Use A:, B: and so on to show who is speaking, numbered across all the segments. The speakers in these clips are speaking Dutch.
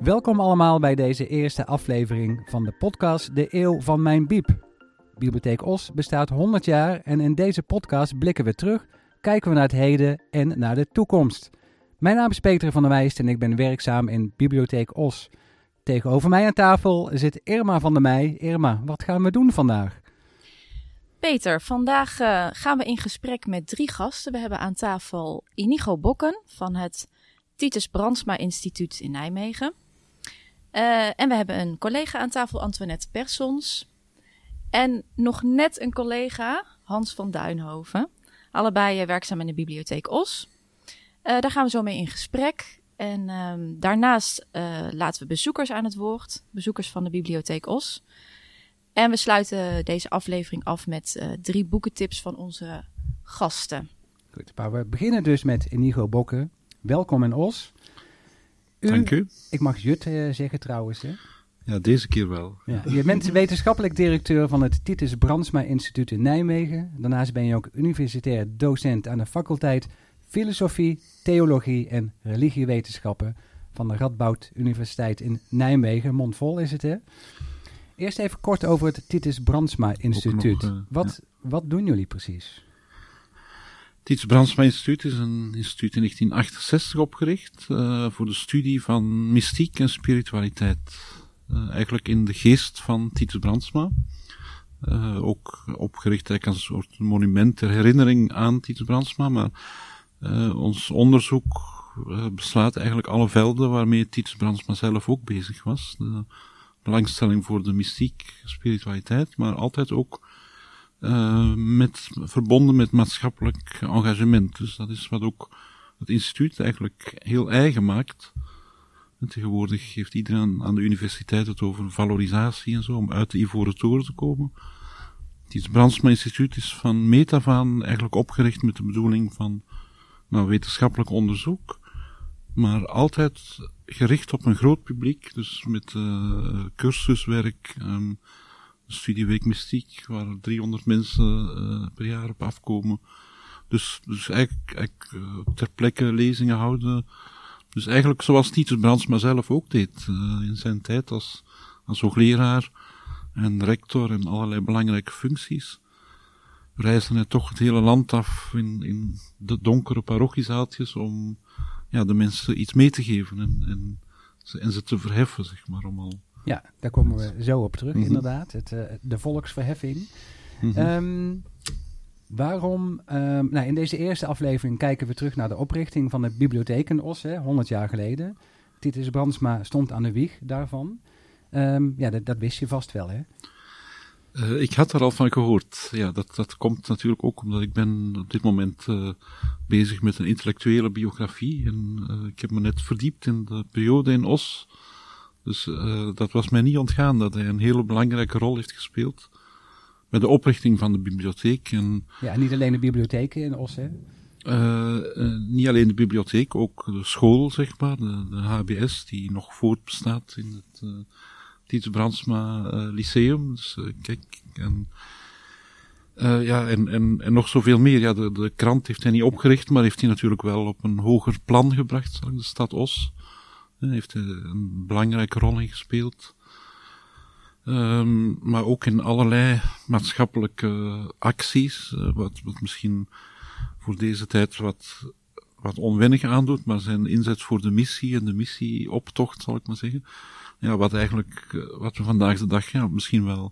A: Welkom allemaal bij deze eerste aflevering van de podcast De Eeuw van Mijn Biep. Bibliotheek Os bestaat 100 jaar en in deze podcast blikken we terug, kijken we naar het heden en naar de toekomst. Mijn naam is Peter van der Wijst en ik ben werkzaam in Bibliotheek Os. Tegenover mij aan tafel zit Irma van der Meij. Irma, wat gaan we doen vandaag?
B: Peter, vandaag uh, gaan we in gesprek met drie gasten. We hebben aan tafel Inigo Bokken van het Titus Brandsma Instituut in Nijmegen. Uh, en we hebben een collega aan tafel, Antoinette Persons. En nog net een collega, Hans van Duinhoven. Allebei uh, werkzaam in de bibliotheek Os. daar gaan we zo mee in gesprek. En um, daarnaast laten we bezoekers aan het woord. Bezoekers van de bibliotheek Os. En we sluiten deze aflevering af met drie boekentips van onze gasten.
A: Goed, maar we beginnen dus met Inigo Bokken. Welkom in Os.
C: U, Dank u.
A: Ik mag Jut uh, zeggen trouwens. Hè?
C: Ja, deze keer wel.
A: Ja, je bent wetenschappelijk directeur van het Titus Brandsma Instituut in Nijmegen. Daarnaast ben je ook universitair docent aan de faculteit Filosofie, Theologie en Religiewetenschappen van de Radboud Universiteit in Nijmegen. Mondvol is het, hè? Eerst even kort over het Titus Brandsma Instituut. Nog, uh, wat, ja. wat doen jullie precies?
C: Titus Brandsma Instituut is een instituut in 1968 opgericht uh, voor de studie van mystiek en spiritualiteit. Uh, eigenlijk in de geest van Titus Brandsma. ook opgericht eigenlijk als een soort monument ter herinnering aan Titus Brandsma. Maar ons onderzoek beslaat eigenlijk alle velden waarmee Titus Brandsma zelf ook bezig was. De, belangstelling voor de mystiek, spiritualiteit, maar altijd ook uh, met, verbonden met maatschappelijk engagement. Dus dat is wat ook het instituut eigenlijk heel eigen maakt. En tegenwoordig heeft iedereen aan de universiteit het over valorisatie en zo, om uit de Ivoren Toren te komen. Het Brandsma Instituut is van meet af aan eigenlijk opgericht met de bedoeling van nou, wetenschappelijk onderzoek, maar altijd gericht op een groot publiek, dus met uh, cursuswerk, um, studieweek mystiek, waar 300 mensen uh, per jaar op afkomen. Dus, dus eigenlijk, eigenlijk uh, ter plekke lezingen houden. Dus eigenlijk zoals Titus Brandsma zelf ook deed in zijn tijd als, als hoogleraar en rector en allerlei belangrijke functies. Reisde hij toch het hele land af in, in de donkere parochiezaaltjes om ja, de mensen iets mee te geven en, en, en ze te verheffen, zeg maar. Om al...
A: Ja, daar komen we zo op terug, mm -hmm. inderdaad. Het, uh, de volksverheffing. Mm -hmm. um, waarom, um, nou in deze eerste aflevering kijken we terug naar de oprichting van de bibliotheek in Os, hè, 100 jaar geleden. Titus Brandsma stond aan de wieg daarvan. Um, ja, dat, dat wist je vast wel, hè?
C: Uh, ik had er al van gehoord. Ja, dat, dat komt natuurlijk ook omdat ik ben op dit moment uh, bezig met een intellectuele biografie. En ik heb me net verdiept in de periode in Os. Dus dat was mij niet ontgaan dat hij een hele belangrijke rol heeft gespeeld. Bij de oprichting van de bibliotheek. En,
A: ja, niet alleen de bibliotheken in Os, hè?
C: niet alleen de bibliotheek, ook de school, zeg maar, de, de HBS, die nog voortbestaat in het Titus Brandsma uh, Lyceum. Dus uh, kijk, en, uh, ja, en, en, en nog zoveel meer. Ja, de, de krant heeft hij niet opgericht, maar heeft hij natuurlijk wel op een hoger plan gebracht, de stad Os. Hij heeft een belangrijke rol in gespeeld. Um, maar ook in allerlei maatschappelijke acties, wat, wat misschien voor deze tijd wat, wat onwennig aandoet, maar zijn inzet voor de missie en de missieoptocht, zal ik maar zeggen ja, wat eigenlijk, wat we vandaag de dag ja, misschien wel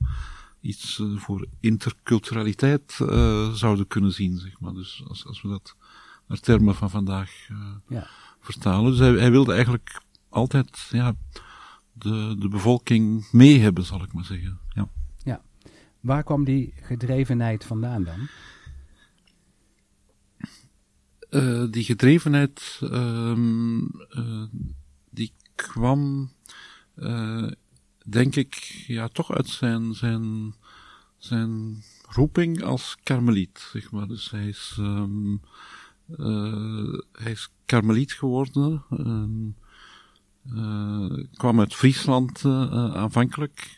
C: iets voor interculturaliteit uh, zouden kunnen zien, zeg maar. Dus als, als we dat naar termen van vandaag uh, ja. vertalen. Dus hij, hij, wilde eigenlijk altijd ja, de, de bevolking mee hebben, zal ik maar zeggen. Ja.
A: ja. Waar kwam die gedrevenheid vandaan dan?
C: die gedrevenheid, um, die kwam uh, denk ik, ja, toch uit zijn, zijn, zijn roeping als karmeliet, zeg maar. Dus hij is, um, uh, hij is karmeliet geworden. En, uh, kwam uit Friesland aanvankelijk.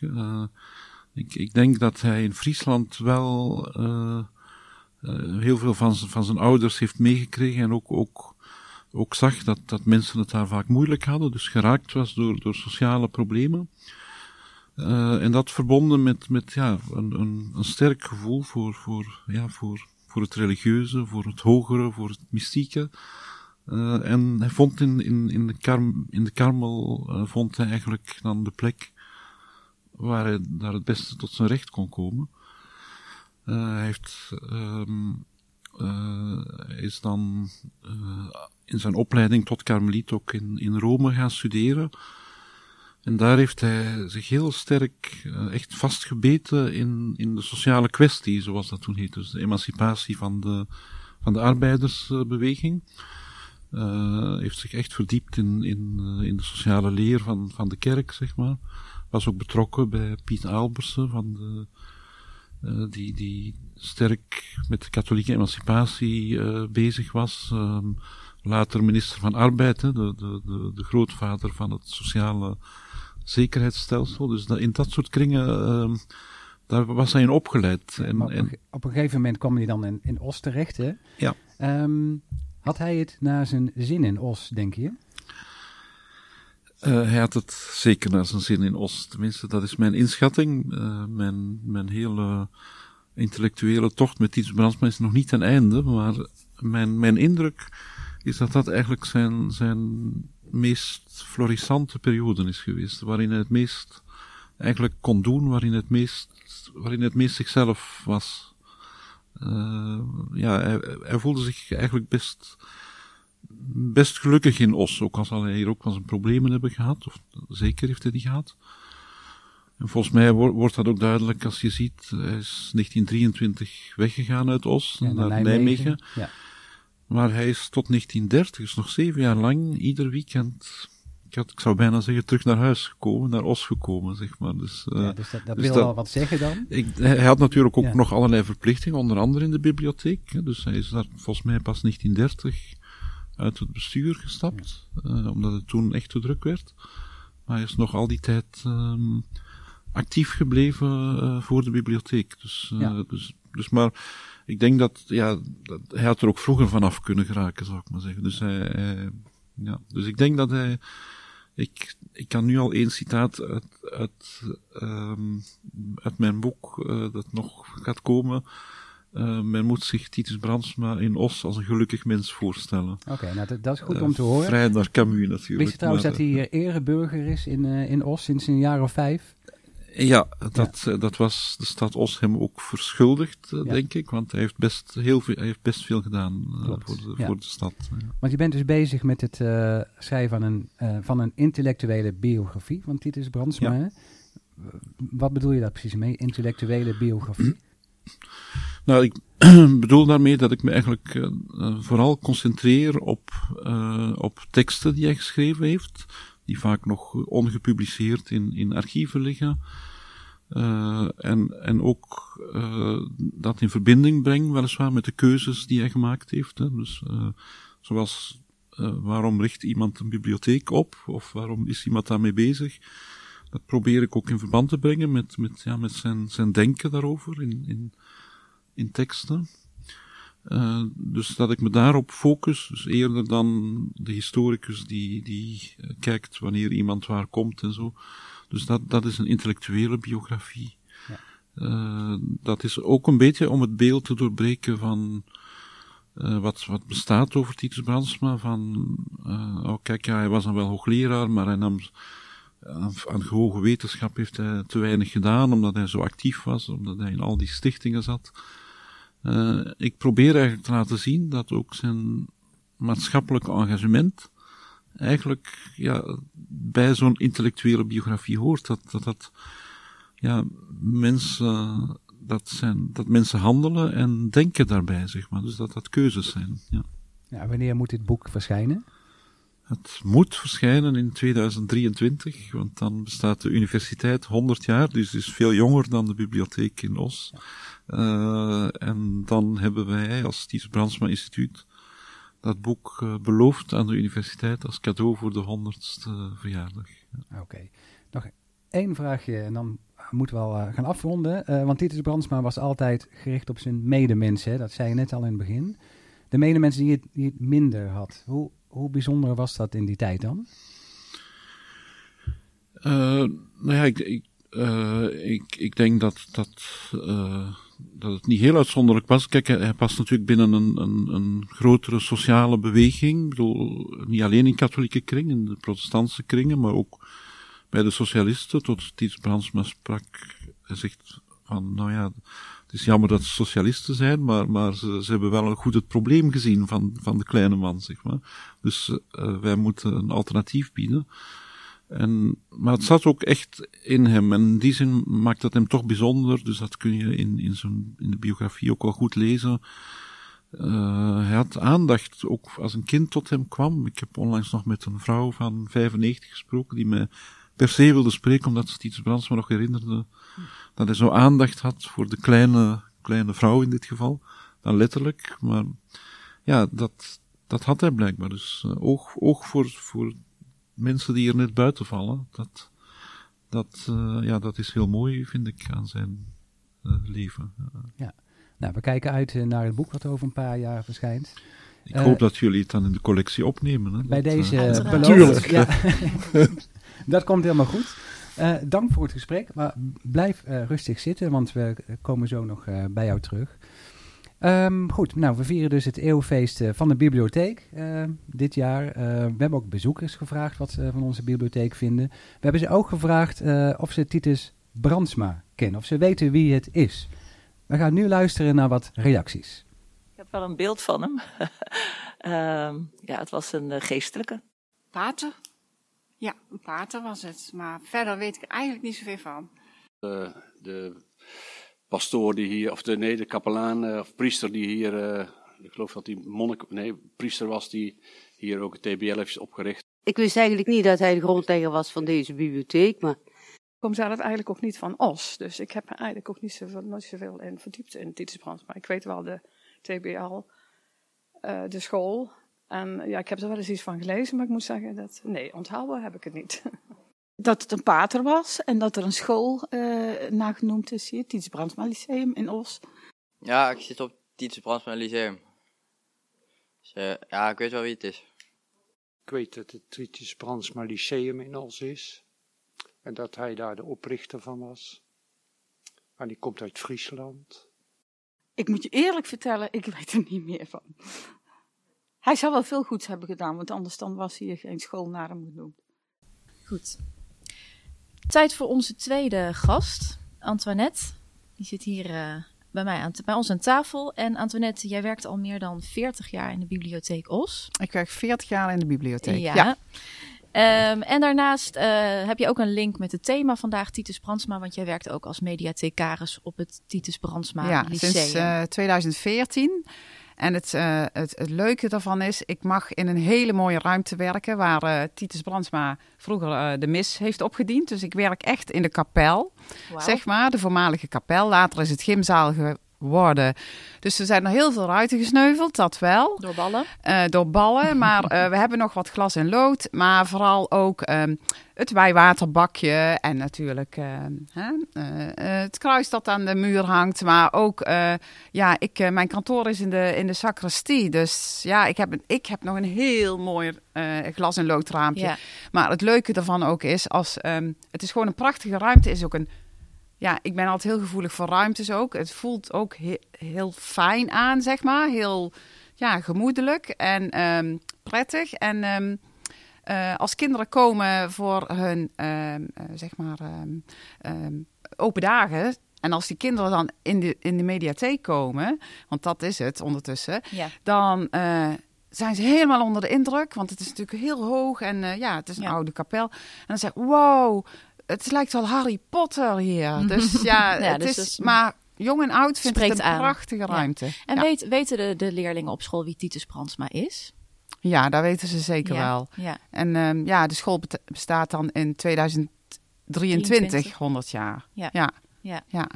C: ik, ik denk dat hij in Friesland wel heel veel van, van zijn ouders heeft meegekregen en ook, ook ook zag dat, dat mensen het daar vaak moeilijk hadden, dus geraakt was door, door sociale problemen. Uh, en dat verbonden met, met ja, een, een, een sterk gevoel voor, voor, ja, voor, voor het religieuze, voor het hogere, voor het mystieke. Uh, en hij vond in, in, de, in de Karmel, uh, vond hij eigenlijk dan de plek waar hij daar het beste tot zijn recht kon komen. hij heeft, um, is dan in zijn opleiding tot karmeliet ook in, in Rome gaan studeren. En daar heeft hij zich heel sterk echt vastgebeten in, in de sociale kwestie, zoals dat toen heette. Dus de emancipatie van de, van de arbeidersbeweging. Uh, heeft zich echt verdiept in, in, uh, in de sociale leer van, van de kerk, zeg maar. Was ook betrokken bij Piet Albersen, van de, die, die sterk met de katholieke emancipatie bezig was. Ehm, later minister van Arbeid, de, de, de, de grootvader van het sociale zekerheidsstelsel. Dus dat, in dat soort kringen, uh, daar was hij in opgeleid.
A: En, op, een, op, een gegeven moment kwam hij dan in, in Os terecht, hè?
C: Ja.
A: Um, had hij het naar zijn zin in Os, denk je?
C: Uh, hij had het zeker naar zijn zin in Os. Tenminste, dat is mijn inschatting. Uh, mijn, mijn hele intellectuele tocht met Tiets Brandsma is nog niet ten einde, maar mijn, mijn indruk is dat dat eigenlijk zijn, zijn meest florissante periode is geweest. Waarin hij het meest eigenlijk kon doen, waarin het meest, waarin het meest zichzelf was. Uh, ja, hij, hij, voelde zich eigenlijk best, best gelukkig in Os. Ook al zal hij hier ook wel zijn problemen hebben gehad. Of zeker heeft hij die gehad. En volgens mij wordt dat ook duidelijk als je ziet, hij is 1923 weggegaan uit Os naar, naar, Nijmegen. Nijmegen.
A: Ja.
C: Maar hij is tot 1930, dus nog zeven jaar lang, ieder weekend, had, ik zou bijna zeggen, terug naar huis gekomen, naar Os gekomen, zeg maar. Dus, uh,
A: ja, dus dat, dat dus wil dat, wel wat zeggen dan?
C: Ik, hij had natuurlijk ook ja. nog allerlei verplichtingen, onder andere in de bibliotheek. Hè, dus hij is daar volgens mij pas 1930 uit het bestuur gestapt, ja. uh, omdat het toen echt te druk werd. Maar hij is nog al die tijd um, actief gebleven uh, voor de bibliotheek. Dus, dus, dus maar ik denk dat, ja, dat, hij had er ook vroeger vanaf kunnen geraken, zou ik maar zeggen. Dus hij, hij ja, dus ik denk dat hij, ik, ik kan nu al één citaat uit, uit, um, uit mijn boek, uh, dat nog gaat komen. Uh, men moet zich Titus Brandsma in Os als een gelukkig mens voorstellen.
A: Oké, okay, nou dat, dat, is goed uh, om te horen.
C: Vrij naar Camus natuurlijk.
A: Wist je trouwens maar, dat hij ereburger is in, in Os sinds een jaar of vijf?
C: Ja, dat, ja. dat was de stad Os hem ook verschuldigd, ja. denk ik. Want hij heeft best, heel veel, hij heeft best veel gedaan uh, voor, de, ja. voor de stad.
A: Want je bent dus bezig met het uh, schrijven van een, uh, van een intellectuele biografie van Titus Brandsma. Wat bedoel je daar precies mee, intellectuele biografie?
C: Nou, ik bedoel daarmee dat ik me eigenlijk vooral concentreer op, op teksten die hij geschreven heeft die vaak nog ongepubliceerd in, in archieven liggen. Uh, en, en ook uh, dat in verbinding breng, weliswaar, met de keuzes die hij gemaakt heeft. Hè. Dus, uh, zoals waarom richt iemand een bibliotheek op, of waarom is iemand daarmee bezig. Dat probeer ik ook in verband te brengen met, met, ja, met zijn, zijn denken daarover in, in, in teksten. Uh, dus dat ik me daarop focus, dus eerder dan de historicus die, die uh, kijkt wanneer iemand waar komt en zo. Dus dat, dat is een intellectuele biografie. Ja. Uh, dat is ook een beetje om het beeld te doorbreken van wat, wat bestaat over Titus Brandsma. Van, oh kijk, ja, hij was dan wel hoogleraar, maar hij nam aan, aan hoge wetenschap heeft hij te weinig gedaan, omdat hij zo actief was, omdat hij in al die stichtingen zat. Uh, ik probeer eigenlijk te laten zien dat ook zijn maatschappelijke engagement eigenlijk ja, bij zo'n intellectuele biografie hoort. Dat dat, dat ja, mensen, dat, zijn, dat mensen handelen en denken daarbij, zeg maar. Dus dat dat keuzes zijn. Ja.
A: Ja, wanneer moet dit boek verschijnen?
C: Het moet verschijnen in 2023, want dan bestaat de universiteit 100 jaar, dus is veel jonger dan de bibliotheek in Os. Uh, en dan hebben wij als Ties Brandsma Instituut dat boek uh, beloofd aan de universiteit als cadeau voor de honderdste verjaardag.
A: Oké. Okay. Nog één vraagje en dan moeten we al uh, gaan afronden. want Titus Brandsma was altijd gericht op zijn medemensen. Dat zei je net al in het begin. De medemensen die het, die het minder had. Hoe hoe bijzonder was dat in die tijd dan?
C: Uh, nou ja, ik, ik, uh, ik, ik denk dat, dat, uh, dat het niet heel uitzonderlijk was. Kijk, hij, hij past natuurlijk binnen een, een, een, grotere sociale beweging. Ik bedoel, niet alleen in katholieke kringen, in de protestantse kringen, maar ook bij de socialisten. Tot Tiets Brandsma sprak, hij zegt van, nou ja, het is jammer dat ze socialisten zijn, maar, maar ze, ze hebben wel goed het probleem gezien van, van de kleine man, zeg maar. Dus uh, wij moeten een alternatief bieden. En, maar het zat ook echt in hem. En in die zin maakt dat hem toch bijzonder. Dus dat kun je in, in, zijn, in de biografie ook wel goed lezen. Uh, hij had aandacht, ook als een kind tot hem kwam. Ik heb onlangs nog met een vrouw van 95 gesproken, die me per se wilde spreken, omdat ze iets Brands me nog herinnerde dat hij zo aandacht had voor de kleine, kleine vrouw in dit geval. Dan letterlijk, maar ja, dat, dat had hij blijkbaar. Dus uh, oog, oog voor, voor mensen die er net buiten vallen, dat, dat, uh, ja, dat is heel mooi, vind ik, aan zijn uh, leven.
A: Ja, nou, we kijken uit naar het boek wat over een paar jaar verschijnt.
C: Ik hoop dat jullie het dan in de collectie opnemen. Hè?
A: Bij
C: dat,
A: deze
B: uh,
A: beloofd. Ja. dat komt helemaal goed. Uh, dank voor het gesprek, maar blijf uh, rustig zitten, want we komen zo nog uh, bij jou terug. Um, goed, nou, we vieren dus het eeuwfeest van de bibliotheek dit jaar. we hebben ook bezoekers gevraagd wat ze van onze bibliotheek vinden. We hebben ze ook gevraagd of ze Titus Brandsma kennen, of ze weten wie het is. We gaan nu luisteren naar wat reacties.
D: Ik heb wel een beeld van hem. ja, het was een geestelijke.
E: Pater? Ja, een pater was het. Maar verder weet ik er eigenlijk niet zoveel van.
F: De, de pastoor die hier, of de, nee, de kapelaan of priester die hier, uh, ik geloof dat die monnik, nee, priester was die hier ook het TBL heeft opgericht.
G: Ik wist eigenlijk niet dat hij de grondlegger was van deze bibliotheek, maar...
H: Ik kom zelf eigenlijk ook niet van Os, dus ik heb me eigenlijk ook niet zoveel, niet zoveel in verdiept in Titus Brands. Maar ik weet wel de TBL, uh, de school, en ja, ik heb er wel eens iets van gelezen, maar ik moet zeggen dat, nee, onthouden heb ik het niet.
E: Dat het een pater was en dat er een school uh, nagenoemd is hier, Titus Brandsma Lyceum in Os.
I: Ja, ik zit op Titus Brandsma Lyceum. Dus uh, ja, ik weet wel wie het is.
J: Ik weet dat het Titus Brandsma Lyceum in Os is. En dat hij daar de oprichter van was. En die komt uit Friesland.
E: Ik moet je eerlijk vertellen, ik weet er niet meer van. Hij zou wel veel goeds hebben gedaan, want anders dan was hier geen school naar hem genoemd.
B: Goed. Tijd voor onze tweede gast, Antoinette. Die zit hier uh, bij, mij aan bij ons aan tafel. En Antoinette, jij werkt al meer dan 40 jaar in de bibliotheek Os.
K: Ik werk 40 jaar in de bibliotheek,
B: ja.
K: ja.
B: Um, en daarnaast uh, heb je ook een link met het thema vandaag, Titus Brandsma, want jij werkt ook als mediathecaris op het Titus Brandsma
K: ja,
B: Lyceum.
K: sinds uh, 2014. En het, uh, het, het, leuke daarvan is, ik mag in een hele mooie ruimte werken waar uh, Titus Brandsma vroeger uh, de mis heeft opgediend. Dus ik werk echt in de kapel, wow. zeg maar, de voormalige kapel. Later is het gymzaal geworden. Dus er zijn er heel veel ruiten gesneuveld, dat wel.
B: Door ballen?
K: door ballen, maar we hebben nog wat glas en lood. Maar vooral ook um, het wijwaterbakje en natuurlijk hè, het kruis dat aan de muur hangt. Maar ook, ja, ik, mijn kantoor is in de, in de sacristie. Dus ja, ik heb, ik heb nog een heel mooi glas- en loodraampje. Ja. Maar het leuke daarvan ook is, als, um, het is gewoon een prachtige ruimte, is ook een ja, ik ben altijd heel gevoelig voor ruimtes ook. Het voelt ook he heel fijn aan, zeg maar. Heel ja, gemoedelijk en um, prettig. En um, uh, als kinderen komen voor hun, um, uh, zeg maar, open dagen... En als die kinderen dan in de, in de mediatheek komen, want dat is het ondertussen,
B: ja.
K: dan uh, zijn ze helemaal onder de indruk. Want het is natuurlijk heel hoog en uh, ja, het is een ja. oude kapel. En dan zeg ik, wow, het lijkt wel Harry Potter hier. Dus ja, ja het dus is, dus, maar jong en oud vindt het een
B: aan.
K: prachtige ruimte.
B: Ja. En
K: ja.
B: weet, weten de, de leerlingen op school wie Titus Brandsma is?
K: Ja, daar weten ze zeker wel.
B: Ja.
K: En um, ja, de school bestaat dan in 2023 23. 100 jaar.
B: Ja.
K: ja.
B: ja.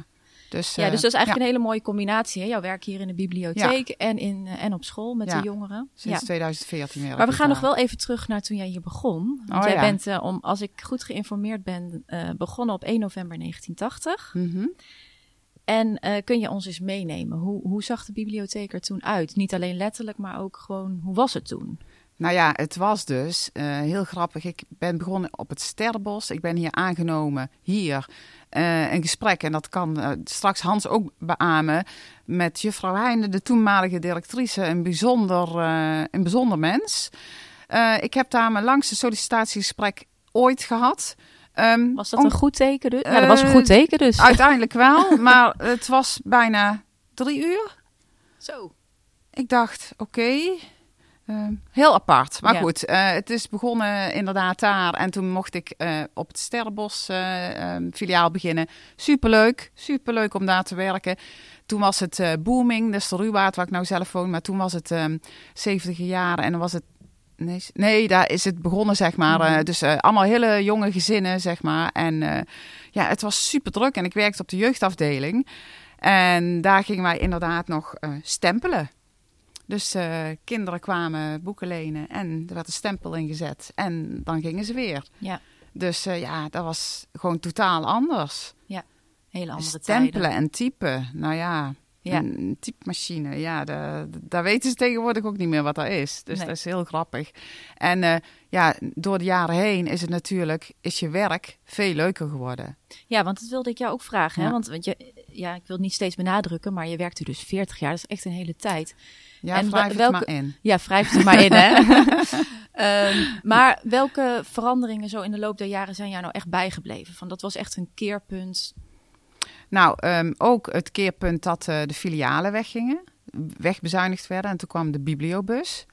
K: Ja. Dus,
B: ja, dus dat is eigenlijk een hele mooie combinatie. Hè? Jouw werk hier in de bibliotheek ja. en, in, uh, en op school met de jongeren.
K: Sinds ja. 2014 weer.
B: Maar we gaan nog wel even terug naar toen jij hier begon. Want
K: oh,
B: jij bent, uh, om, als ik goed geïnformeerd ben, uh, begonnen op 1 november 1980.
K: Mm -hmm.
B: En kun je ons eens meenemen? Hoe, hoe zag de bibliotheek er toen uit? Niet alleen letterlijk, maar ook gewoon, hoe was het toen?
K: Nou ja, het was dus eh, heel grappig. Ik ben begonnen op het Sterrenbos. Ik ben hier aangenomen, hier, eh, een gesprek. En dat kan eh, straks Hans ook beamen. Met juffrouw Heijnen, de toenmalige directrice. Een bijzonder, een bijzonder mens. Ik heb daar mijn langste sollicitatiegesprek ooit gehad. Ehm,
B: Was dat een goed teken dus? Ja, dat was een goed teken dus.
K: Uiteindelijk wel, maar het was bijna drie uur.
B: Zo.
K: Ik dacht, oké, ehm, heel apart. Maar
B: Ja.
K: goed, eh, het is begonnen inderdaad daar. En toen mocht ik eh, op het Sterrenbos eh, ehm, filiaal beginnen. Superleuk, superleuk om daar te werken. Toen was het booming, dus de Ruwaard waar ik nou zelf woon. Maar toen was het ehm 70 jaren en dan was het... Nee, nee, daar is het begonnen, zeg maar.
B: Mhm.
K: Dus allemaal hele jonge gezinnen, zeg maar. En ja, het was super druk. En ik werkte op de jeugdafdeling. En daar gingen wij inderdaad nog stempelen. Dus eh, kinderen kwamen boeken lenen en er werd een stempel ingezet. En dan gingen ze weer.
B: Ja.
K: Dus eh, ja, dat was gewoon totaal anders.
B: Hele andere
K: Stempelen
B: tijden.
K: en typen. Nou ja,
B: Ja.
K: een typemachine. Ja, da- daar weten ze tegenwoordig ook niet meer wat dat is. Dus
B: Nee.
K: dat is heel grappig. En eh, ja, door de jaren heen is het natuurlijk, is je werk veel leuker geworden.
B: Ja, want dat wilde ik jou ook vragen. Hè?
K: Ja.
B: Want, want je, ja, ik wil het niet steeds benadrukken, maar je werkte dus 40 jaar. Dat is echt een hele tijd.
K: Ja,
B: En
K: wrijf het maar in.
B: Ja, wrijf het maar in, hè. Ehm, maar welke veranderingen zo in de loop der jaren zijn jou nou echt bijgebleven? Van dat was echt een keerpunt.
K: Nou, ehm, ook het keerpunt dat eh, de filialen weggingen, wegbezuinigd werden. En toen kwam de bibliobus.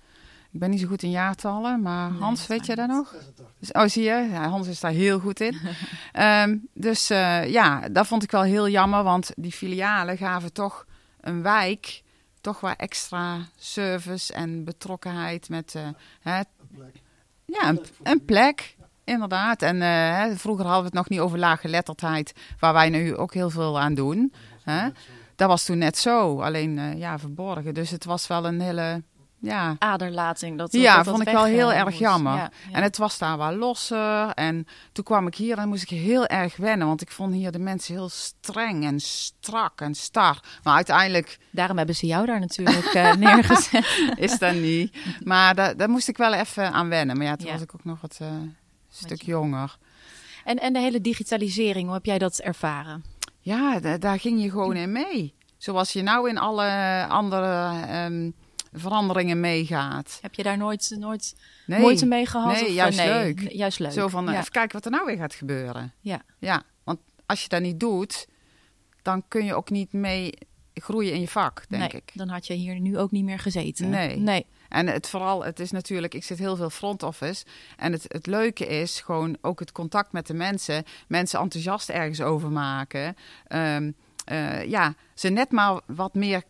K: Ik ben niet zo goed in jaartallen, maar
B: Nee,
K: Hans, weet je dat nog? Dus, oh, zie je? Ja, Hans is daar heel goed in. Ehm, dus eh, ja, dat vond ik wel heel jammer, want die filialen gaven toch een wijk toch wat extra service en betrokkenheid met eh, hè, ja, een, een plek. Inderdaad. En eh, vroeger hadden we het nog niet over laaggeletterdheid, waar wij nu ook heel veel aan doen. Hè. Dat was toen net zo, alleen eh, ja, verborgen. Dus het was wel een hele, ja...
B: Aderlating. Dat,
K: Ja,
B: dat dat
K: vond ik wel heel erg
B: moest.
K: jammer.
B: Ja, ja.
K: En het was daar wel losser. En toen kwam ik hier en moest ik heel erg wennen. Want ik vond hier de mensen heel streng en strak en star. Maar uiteindelijk
B: Daarom hebben ze jou daar natuurlijk eh, neergezet.
K: is dat niet. Maar daar, daar moest ik wel even aan wennen. Maar ja, toen
B: Ja.
K: was ik ook nog wat een stuk jonger.
B: En, en de hele digitalisering, hoe heb jij dat ervaren?
K: Ja, da- daar ging je gewoon in mee. Zoals je nou in alle andere ehm, veranderingen meegaat.
B: Heb je daar nooit, nooit
K: Nee,
B: moeite mee gehad?
K: nee,
B: of, eh,
K: juist
B: nee,
K: leuk.
B: Juist leuk.
K: Zo van, eh,
B: ja.
K: even kijken wat er nou weer gaat gebeuren.
B: Ja.
K: Ja, want als je dat niet doet, dan kun je ook niet mee groeien in je vak, denk
B: nee,
K: ik.
B: dan had je hier nu ook niet meer gezeten.
K: Nee.
B: nee.
K: En het vooral, het is natuurlijk, ik zit heel veel front office. En het, het leuke is gewoon ook het contact met de mensen. Mensen enthousiast ergens over maken. Ehm, eh, ja, ze net maar wat meer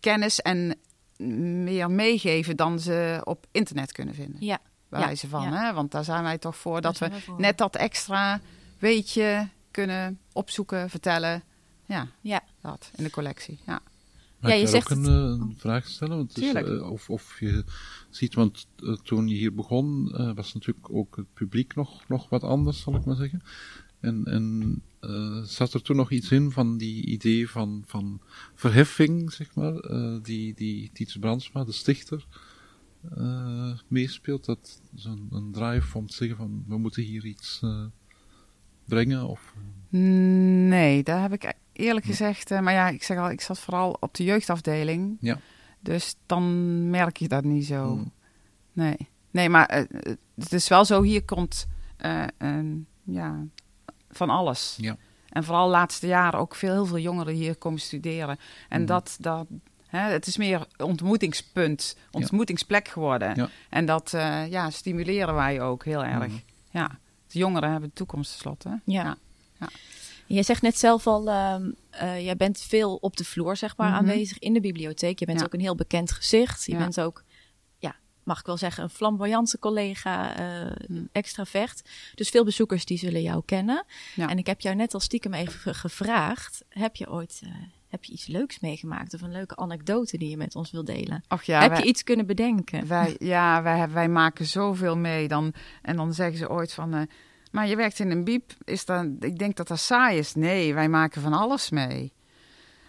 K: kennis en meer meegeven dan ze op internet kunnen vinden.
B: Ja.
K: Bij
B: Ja,
K: wijze van,
B: ja.
K: hè? Want daar zijn wij toch voor dat we
B: voor.
K: net dat extra weetje kunnen opzoeken, vertellen. Ja,
B: Ja.
K: dat in de collectie. Ja.
C: Mag
B: Ja,
C: ik
B: je
C: daar
B: zegt
C: ook een, eh, een vraag stellen? Want eh, of, of je ziet, want eh, toen je hier begon, eh, was natuurlijk ook het publiek nog, nog wat anders, zal ik maar zeggen. En, en eh, zat er toen nog iets in van die idee van, van verheffing, zeg maar, eh, die, die Tiets Brandsma, de stichter, eh, meespeelt? Dat zo'n een drive om te zeggen van, we moeten hier iets brengen? Of,
K: Nee, daar heb ik eerlijk gezegd. maar ja, ik zeg al, ik zat vooral op de jeugdafdeling.
C: Ja.
K: Dus dan merk je dat niet zo.
C: Mm.
K: Nee. Nee, maar het is wel zo, hier komt een, ja, van alles.
C: Ja.
K: En vooral de laatste jaren ook veel, heel veel jongeren hier komen studeren. En
C: Mhm.
K: dat, dat hè, het is meer ontmoetingspunt, ontmoetingsplek geworden.
C: Ja.
K: En dat eh, ja, stimuleren wij ook heel erg.
C: Mhm.
K: Ja, de jongeren hebben de toekomst tenslotte.
B: Ja.
K: Ja.
B: Je zegt net zelf al, ehm, eh, jij bent veel op de vloer zeg maar,
K: Mhm.
B: aanwezig in de bibliotheek. Je bent
K: Ja.
B: ook een heel bekend gezicht. Je
K: Ja.
B: bent ook, mag ik wel zeggen, een flamboyante collega,
K: Hm.
B: extravert. Dus veel bezoekers die zullen jou kennen.
K: Ja.
B: En ik heb jou net al stiekem even gevraagd, heb je ooit... eh, heb je iets leuks meegemaakt of een leuke anekdote die je met ons wil delen?
K: Ach ja,
B: heb
K: wij-
B: je iets kunnen bedenken?
K: Wij, ja, wij, wij maken zoveel mee. Dan, en dan zeggen ze ooit van... eh, maar je werkt in een biep. Is dat, ik denk dat dat saai is. Nee, wij maken van alles mee.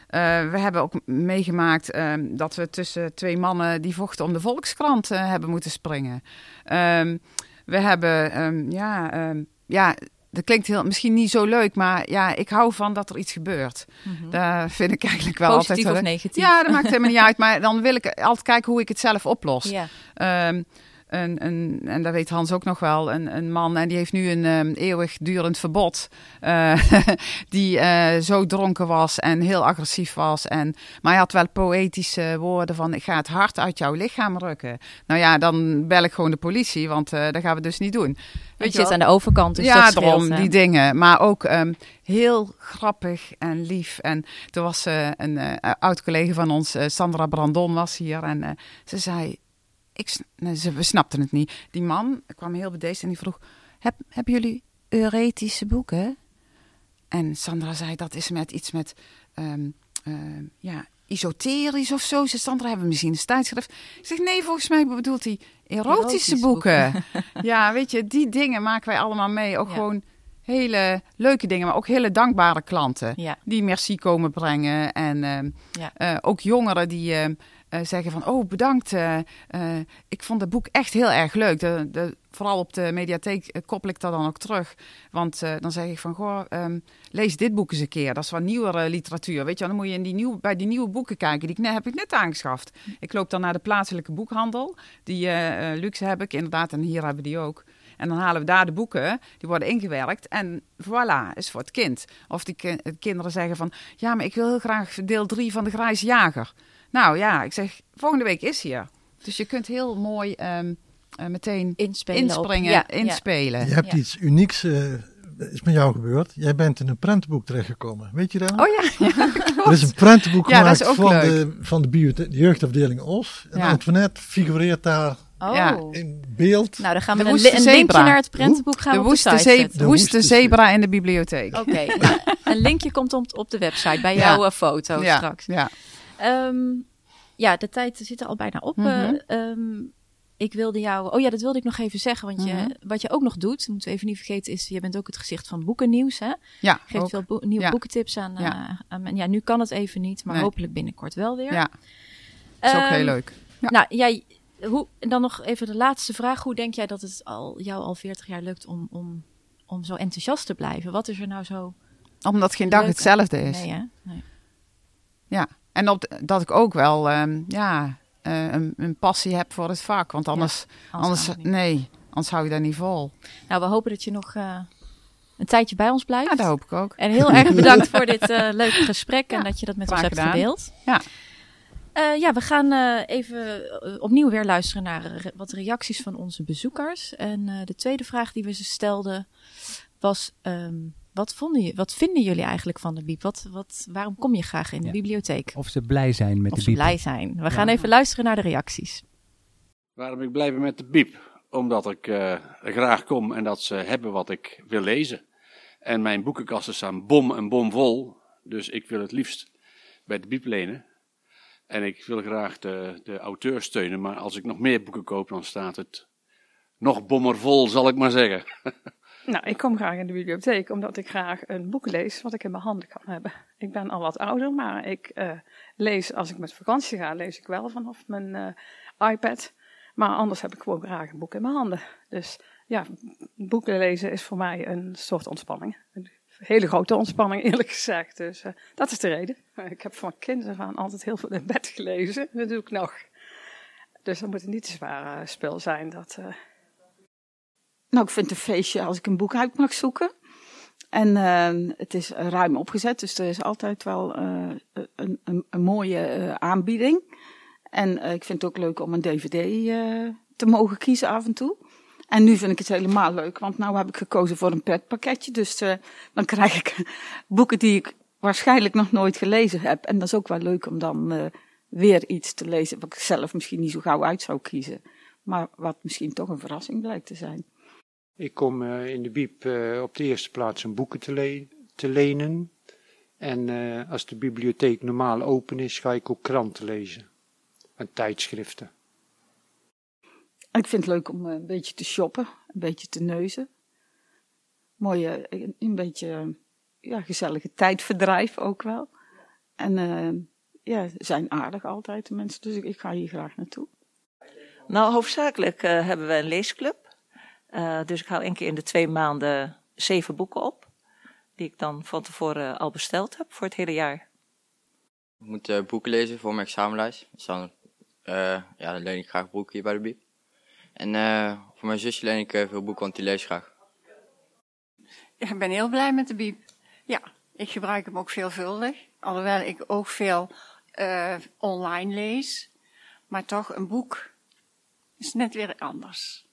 K: Eh, we hebben ook meegemaakt ehm, dat we tussen twee mannen die vochten om de Volkskrant eh, hebben moeten springen. Ehm, we hebben, ehm, ja, ja, dat klinkt heel, misschien niet zo leuk, maar ja, ik hou van dat er iets gebeurt.
B: Mhm.
K: Daar vind ik eigenlijk wel
B: Positief
K: altijd...
B: of
K: wel-
B: negatief?
K: Ja, dat maakt helemaal niet uit, maar dan wil ik altijd kijken hoe ik het zelf oplos.
B: Ja.
K: Een, een, en dat weet Hans ook nog wel, een, een man en die heeft nu een ehm, eeuwigdurend verbod. eh, die eh, zo dronken was en heel agressief was. En, maar hij had wel poëtische woorden van ik ga het hart uit jouw lichaam rukken. Nou ja, dan bel ik gewoon de politie, want eh, dat gaan we dus niet doen.
B: je zit aan de overkant, dus
K: ja,
B: dat
K: daarom, die dingen. Maar ook ehm, heel grappig en lief. En er was een oud collega van ons, Sandra Brandon, was hier. En ze zei, ik, ze, we snapten het niet. Die man kwam heel bedeesd en die vroeg, Heb, hebben jullie euretische boeken? En Sandra zei, dat is met iets met, ehm, ja, esoterisch of zo. Ze Sandra, hebben we misschien een tijdschrift? Ik zeg, nee, volgens mij bedoelt hij erotische,
B: Erotische
K: boeken.
B: boeken.
K: ja, weet je, die dingen maken wij allemaal mee. Ook
B: Ja.
K: gewoon hele leuke dingen, maar ook hele dankbare klanten.
B: Ja.
K: Die merci komen brengen. En ehm,
B: Ja.
K: eh, ook jongeren die eh, zeggen van, oh bedankt, eh, eh, ik vond het boek echt heel erg leuk. Vooral op de mediatheek koppel ik dat dan ook terug. Want dan zeg ik van, goh, ehm, lees dit boek eens een keer. Dat is wat nieuwere literatuur, weet je. Dan moet je in die nieuw, bij die nieuwe boeken kijken. Die ik net, heb ik net aangeschaft. Ik loop dan naar de plaatselijke boekhandel. Die luxe heb ik inderdaad en hier hebben die ook. En dan halen we daar de boeken, die worden ingewerkt. En voilà, is voor het kind. Of die ki- kinderen zeggen van, ja, maar ik wil heel graag deel 3 van de Grijze Jager. Nou ja, ik zeg, volgende week is hier. Dus je kunt heel mooi ehm, eh, meteen
B: Inspelen
K: inspringen,
B: ja, ja.
K: inspelen.
L: Je hebt
B: Ja.
L: iets unieks, eh, is met jou gebeurd. Jij bent in een prentenboek terechtgekomen. Weet je dat?
K: Oh ja, ja
L: Er is een prentenboek gemaakt van,
K: leuk.
L: de, van de, jeugdafdeling Os. En
K: Ja.
L: Antoinette figureert daar
B: Oh.
K: Ja.
L: in beeld.
B: Nou, dan gaan we een, li- een linkje
K: zebra.
B: naar het prentenboek gaan
K: de
B: we op de
K: woeste,
B: site
K: ze-
B: zetten.
L: De
K: woeste
L: woeste
K: zebra in de bibliotheek.
B: Oké, nou, een linkje komt op, op de website bij
K: Ja.
B: jouw eh, foto
K: ja,
B: straks.
K: Ja.
B: Ehm, ja, de tijd zit er al bijna op.
K: Mhm.
B: Eh, ehm, ik wilde jou... Oh ja, dat wilde ik nog even zeggen. Want
K: Mhm.
B: je, wat je ook nog doet, moeten we even niet vergeten, is... Je bent ook het gezicht van boekennieuws, hè?
K: Ja,
B: Geeft
K: ook.
B: veel nieuwe
K: Ja.
B: boekentips aan, eh,
K: Ja.
B: aan men- Ja, nu kan het even niet, maar
K: Nee.
B: hopelijk binnenkort wel weer.
K: ja, dat is ook
B: Ehm,
K: heel leuk. Ja.
B: Nou, jij... Hoe, en dan nog even de laatste vraag. Hoe denk jij dat het al, jou al 40 jaar lukt om, om, om zo enthousiast te blijven? Wat is er nou zo
K: Omdat geen dag
B: leuk
K: hetzelfde is.
B: Nee, hè? Nee.
K: Ja, en op, dat ik ook wel ehm, ja, eh, een, een passie heb voor het vak. Want anders, anders, nee, anders hou je dat niet vol.
B: Nou, we hopen dat je nog eh, een tijdje bij ons blijft.
K: Ja, dat hoop ik ook.
B: En heel erg bedankt voor dit eh, leuke gesprek en dat je dat met ons hebt
K: gedaan.
B: gedeeld.
K: Ja.
B: Ja, we gaan even opnieuw weer luisteren naar re- wat reacties van onze bezoekers. En de tweede vraag die we ze stelden was: ehm, wat, vonden je, wat vinden jullie eigenlijk van de Biep? Wat, wat, waarom kom je graag in de
A: Ja.
B: bibliotheek?
A: Of ze blij zijn met
B: Of
A: de
B: ze
A: biep.
B: blij zijn. We gaan even luisteren naar de reacties.
F: Waarom ik blij ben met de biep? Omdat ik eh, graag kom en dat ze hebben wat ik wil lezen. En mijn boekenkasten staan bom en bom vol. Dus ik wil het liefst bij de biep lenen. En ik wil graag de, de auteur steunen. Maar als ik nog meer boeken koop, dan staat het nog bommervol, zal ik maar zeggen.
H: Nou, ik kom graag in de bibliotheek omdat ik graag een boek lees wat ik in mijn handen kan hebben. Ik ben al wat ouder, maar ik eh, lees als ik met vakantie ga, lees ik wel vanaf mijn eh, iPad. Maar anders heb ik gewoon graag een boek in mijn handen. Dus ja, boeken lezen is voor mij een soort ontspanning. Een hele grote ontspanning, eerlijk gezegd. Dus eh, dat is de reden. Ik heb van kind af aan altijd heel veel in bed gelezen. Dat doe ik nog. Dus dan moet het niet te zwaar spel zijn. Dat,
E: Nou, ik vind het een feestje als ik een boek uit mag zoeken. En eh, het is ruim opgezet, dus er is altijd wel eh, een, een, een mooie eh, aanbieding. En ik vind het ook leuk om een dvd te mogen kiezen af en toe. En nu vind ik het helemaal leuk, want nu heb ik gekozen voor een pretpakketje. Dus dan krijg ik boeken die ik waarschijnlijk nog nooit gelezen heb. En dat is ook wel leuk om dan weer iets te lezen wat ik zelf misschien niet zo gauw uit zou kiezen. Maar wat misschien toch een verrassing blijkt te zijn.
J: Ik kom eh, in de biep eh, op de eerste plaats om boeken te, le- te lenen. En eh, als de bibliotheek normaal open is, ga ik ook kranten lezen. En tijdschriften.
E: Ik vind het leuk om een beetje te shoppen, een beetje te neuzen. Mooie, een, een beetje ja, gezellige tijdverdrijf ook wel. En eh, ja, ze zijn aardig altijd, de mensen. Dus ik, ik ga hier graag naartoe.
D: Nou, hoofdzakelijk eh, hebben we een leesclub. Eh, dus ik hou één keer in de twee maanden zeven boeken op. Die ik dan van tevoren al besteld heb voor het hele jaar.
I: Ik moet eh, boeken lezen voor mijn examenlijst. Dus dan, eh, ja, dan leen ik graag boeken hier bij de Biep. En eh, voor mijn zusje leen ik veel boeken, want die leest graag.
M: Ja, ik ben heel blij met de biep. Ja, ik gebruik hem ook veelvuldig. Alhoewel ik ook veel eh, online lees. Maar toch, een boek is net weer anders.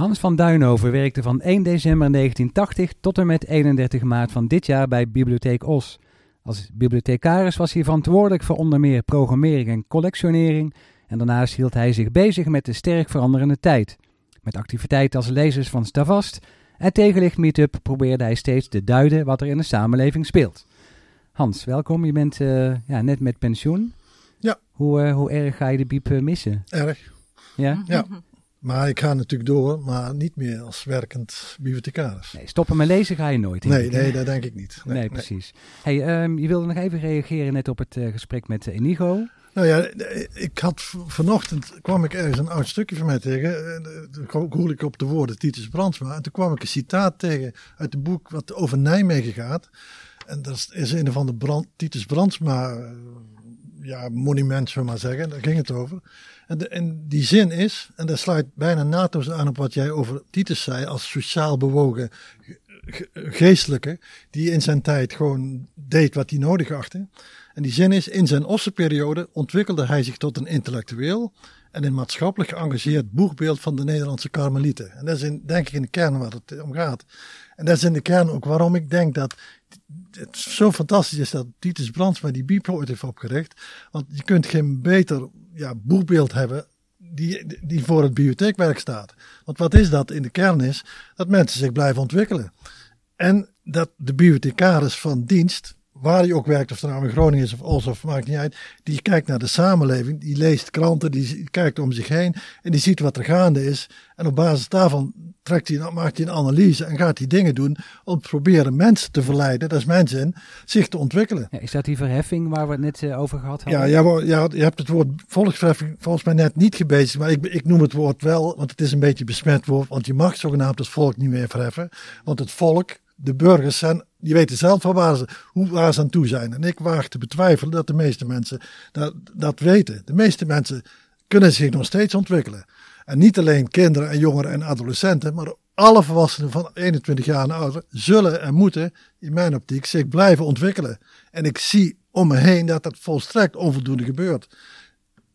A: Hans van Duinhoven werkte van 1 december 1980 tot en met 31 maart van dit jaar bij Bibliotheek Os. Als bibliothecaris was hij verantwoordelijk voor onder meer programmering en collectionering. En daarnaast hield hij zich bezig met de sterk veranderende tijd. Met activiteiten als lezers van Stavast en tegenlicht meetup probeerde hij steeds te duiden wat er in de samenleving speelt. Hans, welkom. Je bent eh, ja, net met pensioen.
L: Ja.
A: Hoe, eh, hoe erg ga je de biep eh, missen?
L: Erg.
A: Ja?
L: Ja. Maar ik ga natuurlijk door, maar niet meer als werkend bibliothecaris.
A: Nee, stoppen met lezen ga je nooit.
L: Nee,
A: ik,
L: nee, dat denk ik niet.
A: Nee,
L: Nee, nee.
A: precies. Hey, ehm, je wilde nog even reageren net op het eh, gesprek met eh, Inigo.
L: Nou ja, ik had vanochtend kwam ik ergens een oud stukje van mij tegen. Eh, Toen hoorde ik op de woorden Titus Brandsma. En toen kwam ik een citaat tegen uit een boek wat over Nijmegen gaat. En dat is- een van de brand, Titus Brandsma eh, ja, monument, zullen we maar zeggen. Daar ging het over. En, die zin is, en dat sluit bijna naadloos aan op wat jij over Titus zei, als sociaal bewogen ge- geestelijke, die in zijn tijd gewoon deed wat hij nodig achtte. En die zin is, in zijn ossenperiode ontwikkelde hij zich tot een intellectueel en een maatschappelijk geëngageerd boegbeeld van de Nederlandse karmelieten. En dat is in, denk ik in de kern waar het om gaat. En dat is in de kern ook waarom ik denk dat het zo fantastisch is dat Titus Brandsma die biep ooit heeft opgericht. Want je kunt geen beter ja, boegbeeld hebben die, die voor het bibliotheekwerk staat. Want wat is dat in de kern is? Dat mensen zich blijven ontwikkelen. En dat de bibliothecaris van dienst, waar hij ook werkt, of het nou in Groningen is of Os of maakt niet uit, die kijkt naar de samenleving, die leest kranten, die kijkt om zich heen en die ziet wat er gaande is. En op basis daarvan trekt hij, maakt hij een analyse en gaat hij dingen doen om te proberen mensen te verleiden, dat is mijn zin, zich te ontwikkelen.
A: Ja, is dat die verheffing waar we het net eh, over gehad hadden?
L: Ja, ja, je hebt het woord volksverheffing volgens mij net niet gebezigd, maar ik, ik noem het woord wel, want het is een beetje besmet woord, want je mag zogenaamd het volk niet meer verheffen, want het volk, de burgers zijn, die weten zelf wel waar ze, hoe, waar ze aan toe zijn. En ik waag te betwijfelen dat de meeste mensen dat, dat weten. De meeste mensen kunnen zich nog steeds ontwikkelen. En niet alleen kinderen en jongeren en adolescenten, maar alle volwassenen van 21 jaar en ouder zullen en moeten, in mijn optiek, zich blijven ontwikkelen. En ik zie om me heen dat dat volstrekt onvoldoende gebeurt.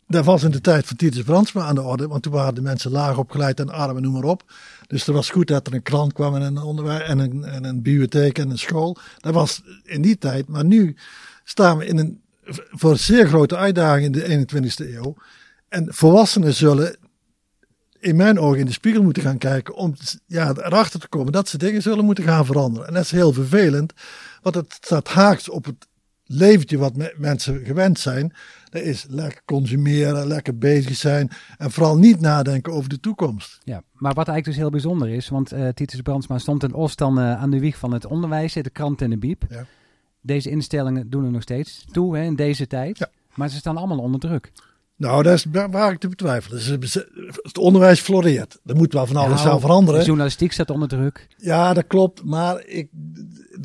L: Dat was in de tijd van Titus Brandsma aan de orde, want toen waren de mensen laag opgeleid en arm en noem maar op. Dus het was goed dat er een krant kwam en een onderwijs en een, en een bibliotheek en een school. Dat was in die tijd, maar nu staan we in een voor zeer grote uitdaging in de 21ste eeuw. En volwassenen zullen in mijn ogen in de spiegel moeten gaan kijken om ja, erachter te komen dat ze dingen zullen moeten gaan veranderen. En dat is heel vervelend, want het staat haaks op het leventje wat me- mensen gewend zijn. Dat is lekker consumeren, lekker bezig zijn en vooral niet nadenken over de toekomst.
A: Ja, maar wat eigenlijk dus heel bijzonder is, want eh Titus Brandsma stond in Oost dan eh, aan de wieg van het onderwijs, de krant en de biep.
L: Ja.
A: Deze instellingen doen er nog steeds toe hè, in deze tijd, maar ze staan allemaal onder druk.
L: Nou, dat is wa- waar ik te betwijfelen. Het onderwijs floreert. Er moet wel van alles
A: Nou,
L: aan veranderen.
A: De journalistiek staat onder druk.
L: Ja, dat klopt. Maar ik,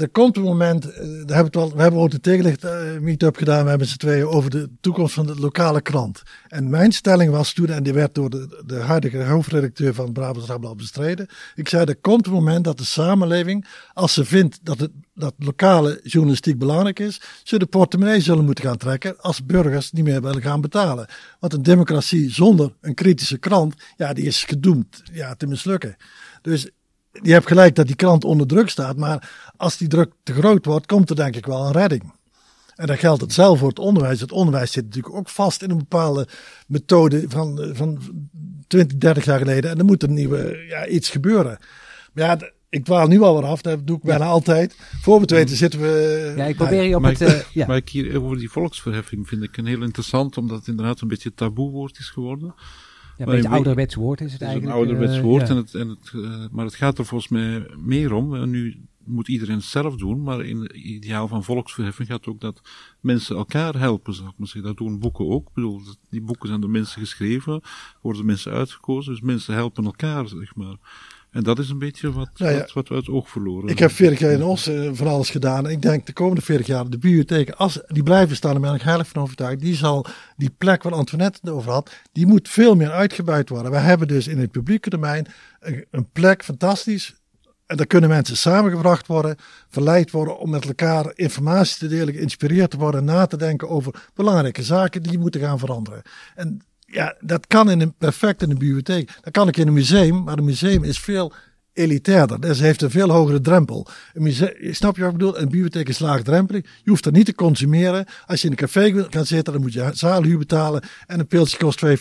L: er komt een moment, we, het we hebben ook de tegenlicht eh, meet-up gedaan. We hebben z'n tweeën over de toekomst van de lokale krant. En mijn stelling was toen, en die werd door de, de huidige hoofdredacteur van Brabants Dagblad bestreden. Ik zei, er komt een moment dat de samenleving, als ze vindt dat het dat lokale journalistiek belangrijk is, ze de portemonnee zullen moeten gaan trekken als burgers niet meer willen gaan betalen. Want een democratie zonder een kritische krant, ja, die is gedoemd ja, te mislukken. Dus je hebt gelijk dat die krant onder druk staat, maar als die druk te groot wordt, komt er denk ik wel een redding. En dat geldt hetzelfde voor het onderwijs. Het onderwijs zit natuurlijk ook vast in een bepaalde methode van, van 20, 30 jaar geleden. En er moet een nieuwe, ja, iets gebeuren. Maar ja, ik dwaal nu al weer af. Dat doe ik bijna altijd. Voor we het weten zitten we...
A: Ja, ik probeer je op
C: maar
A: het...
C: ik,
A: eh, ja.
C: maar ik hier over die volksverheffing vind ik een heel interessant, omdat het inderdaad een beetje een taboewoord is geworden.
A: Ja, een beetje
C: we-
A: ouderwets woord is het
C: Het is een
A: eigenlijk.
C: ouderwets
A: eh,
C: woord, en het, en het, eh, maar het gaat er volgens mij meer om. En nu moet iedereen het zelf doen, maar in het ideaal van volksverheffing gaat ook dat mensen elkaar helpen, zou ik maar zeggen. Dat doen boeken ook. Ik bedoel, die boeken zijn door mensen geschreven, worden mensen uitgekozen, dus mensen helpen elkaar, zeg maar. En dat is een beetje wat,
L: Nou ja,
C: wat, wat we uit het oog verloren.
L: Ik heb 40 jaar in Os eh, van alles gedaan. En ik denk de komende 40 jaar, de bibliotheken, als die blijven staan, daar ben ik heilig van overtuigd. Die zal, die plek waar Antoinette het over had, die moet veel meer uitgebuit worden. We hebben dus in het publieke domein een, een plek, fantastisch. En daar kunnen mensen samengebracht worden, verleid worden om met elkaar informatie te delen, geïnspireerd te worden, na te denken over belangrijke zaken die moeten gaan veranderen. En ja, dat kan in een, perfect in een bibliotheek. Dat kan ik in een museum, maar een museum is veel elitairder. Dus heeft een veel hogere drempel. Een museum, snap je wat ik bedoel? Een bibliotheek is laagdrempelig. Je hoeft er niet te consumeren. Als je in een café gaat zitten, dan moet je zaalhuur betalen. En een pilsje kost 2,50.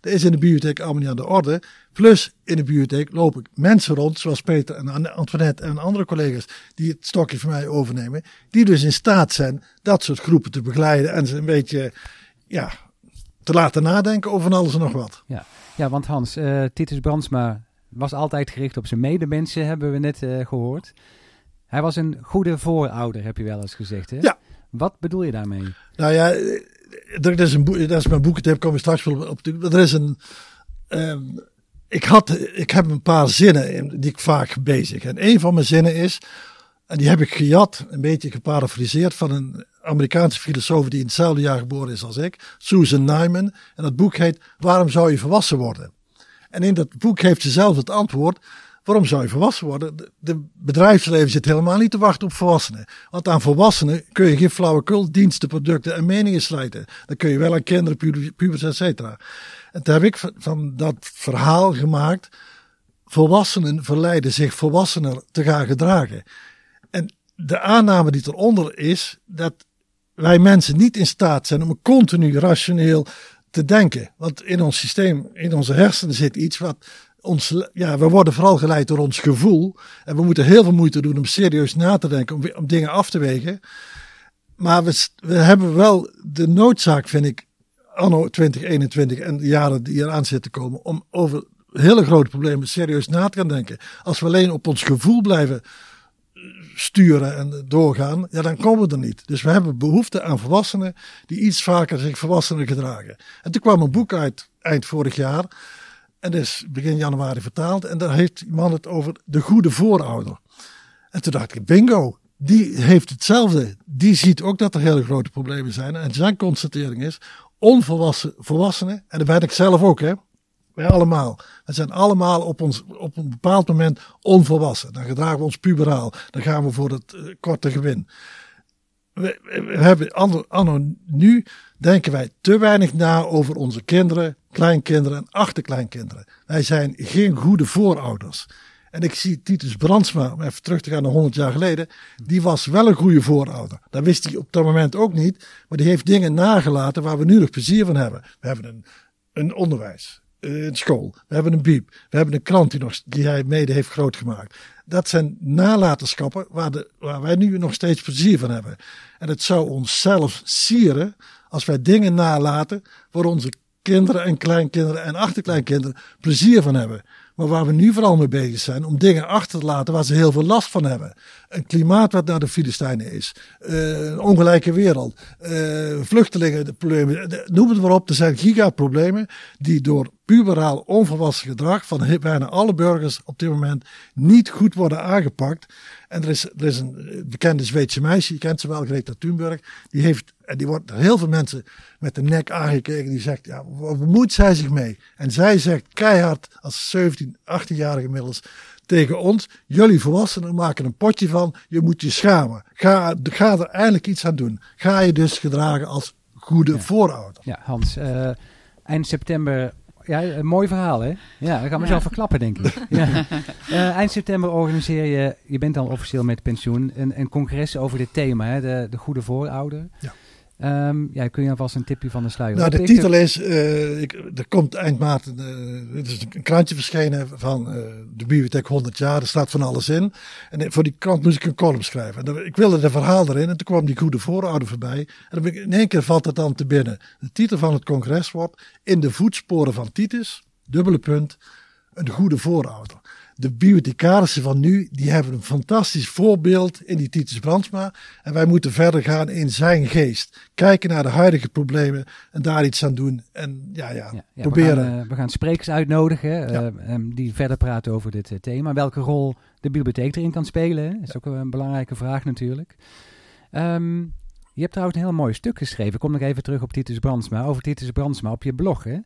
L: Dat is in de bibliotheek allemaal niet aan de orde. Plus, in de bibliotheek lopen mensen rond, zoals Peter en Antoinette en andere collega's, die het stokje van mij overnemen. Die dus in staat zijn dat soort groepen te begeleiden en ze een beetje, ja, te laten nadenken over van alles en nog wat.
A: Ja, ja want Hans, eh, Titus Brandsma was altijd gericht op zijn medemensen, hebben we net eh, gehoord. Hij was een goede voorouder, heb je wel eens gezegd. Hè?
L: Ja.
A: Wat bedoel je daarmee?
L: Nou ja, er is een boek, dat is mijn boekentip, kom ik straks wel op. Er is een. ehm, ik, had, ik heb een paar zinnen in, die ik vaak bezig. En een van mijn zinnen is, en die heb ik gejat, een beetje geparafraseerd van een Amerikaanse filosoof die in hetzelfde jaar geboren is als ik, Susan Nyman. En dat boek heet Waarom zou je volwassen worden? En in dat boek heeft ze zelf het antwoord. Waarom zou je volwassen worden? De, bedrijfsleven zit helemaal niet te wachten op volwassenen. Want aan volwassenen kun je geen flauwekul, diensten, producten en meningen slijten. Dan kun je wel aan kinderen, pu- pubers, et cetera. En toen heb ik van- van dat verhaal gemaakt. Volwassenen verleiden zich volwassener te gaan gedragen. En de aanname die eronder is dat wij mensen niet in staat zijn om continu rationeel te denken. Want in ons systeem, in onze hersenen zit iets wat ons, ja, we worden vooral geleid door ons gevoel. En we moeten heel veel moeite doen om serieus na te denken, om, dingen af te wegen. Maar we, we hebben wel de noodzaak, vind ik, anno 2021 en de jaren die eraan zitten komen, om over hele grote problemen serieus na te gaan denken. Als we alleen op ons gevoel blijven sturen en doorgaan, ja, dan komen we er niet. Dus we hebben behoefte aan volwassenen die iets vaker zich volwassener gedragen. En toen kwam een boek uit eind vorig jaar. En is begin januari vertaald. En daar heeft die man het over de goede voorouder. En toen dacht ik, bingo, die heeft hetzelfde. Die ziet ook dat er hele grote problemen zijn. En zijn constatering is, onvolwassen volwassenen, en dat ben ik zelf ook, hè. Wij allemaal. We zijn allemaal op, ons, op een bepaald moment onvolwassen. Dan gedragen we ons puberaal. Dan gaan we voor het eh, korte gewin. We, hebben anno, nu denken wij te weinig na over onze kinderen, kleinkinderen en achterkleinkinderen. Wij zijn geen goede voorouders. En ik zie Titus Brandsma, om even terug te gaan naar 100 jaar geleden, die was wel een goede voorouder. Dat wist hij op dat moment ook niet, maar die heeft dingen nagelaten waar we nu nog plezier van hebben. We hebben een, een onderwijs, een school, we hebben een biep, we hebben een krant die, nog, die hij mede heeft grootgemaakt. Dat zijn nalatenschappen waar, de, waar wij nu nog steeds plezier van hebben. En het zou ons zelf sieren als wij dingen nalaten waar onze kinderen en kleinkinderen en achterkleinkinderen plezier van hebben. Maar waar we nu vooral mee bezig zijn om dingen achter te laten waar ze heel veel last van hebben. Een klimaat wat naar de Filistijnen is. eh, een ongelijke wereld. eh, vluchtelingen, de problemen. de- Noem het maar op. Er zijn gigaproblemen die door puberaal onvolwassen gedrag van bijna alle burgers op dit moment niet goed worden aangepakt. En er is, er is een eh, bekende Zweedse meisje, je kent ze wel, Greta Thunberg. Die heeft, en die wordt door heel veel mensen met de nek aangekeken. Die zegt, ja, waar bemoeit zij zich mee? En zij zegt keihard, als 17, 18-jarige inmiddels, tegen ons. Jullie volwassenen maken een potje van, je moet je schamen. Ga, ga er eindelijk iets aan doen. Ga je dus gedragen als goede voorouder.
A: Ja, Hans, eh, eind september. Ja, een mooi verhaal, hè? Ja, dat gaan we
E: Ja.
A: zo verklappen, denk ik. ja. Eh, eind september organiseer je, je bent dan officieel met pensioen, een, een congres over dit thema, hè? De, de goede voorouder.
L: Ja.
A: Ehm, ja, kun je alvast een tipje van de sluier
L: Nou, de titel is, eh, ik, er komt eind maart, eh, er is een krantje verschenen van eh, de bibliotheek 100 jaar, er staat van alles in. En voor die krant moest ik een column schrijven. En ik wilde de verhaal erin en toen kwam die goede voorouder voorbij. En dan ik, in één keer valt het dan te binnen. De titel van het congres wordt In de voetsporen van Titus, dubbele punt, een goede voorouder. De bibliothecarissen van nu, die hebben een fantastisch voorbeeld in die Titus Brandsma. En wij moeten verder gaan in zijn geest. Kijken naar de huidige problemen en daar iets aan doen. En ja, ja,
A: Ja, ja,
L: proberen.
A: We gaan, eh, we gaan sprekers uitnodigen eh, die verder praten over dit eh, thema. Welke rol de bibliotheek erin kan spelen, is ook een belangrijke vraag natuurlijk. Ehm, je hebt trouwens een heel mooi stuk geschreven. Ik kom nog even terug op Titus Brandsma. Over Titus Brandsma op je blog. Hè?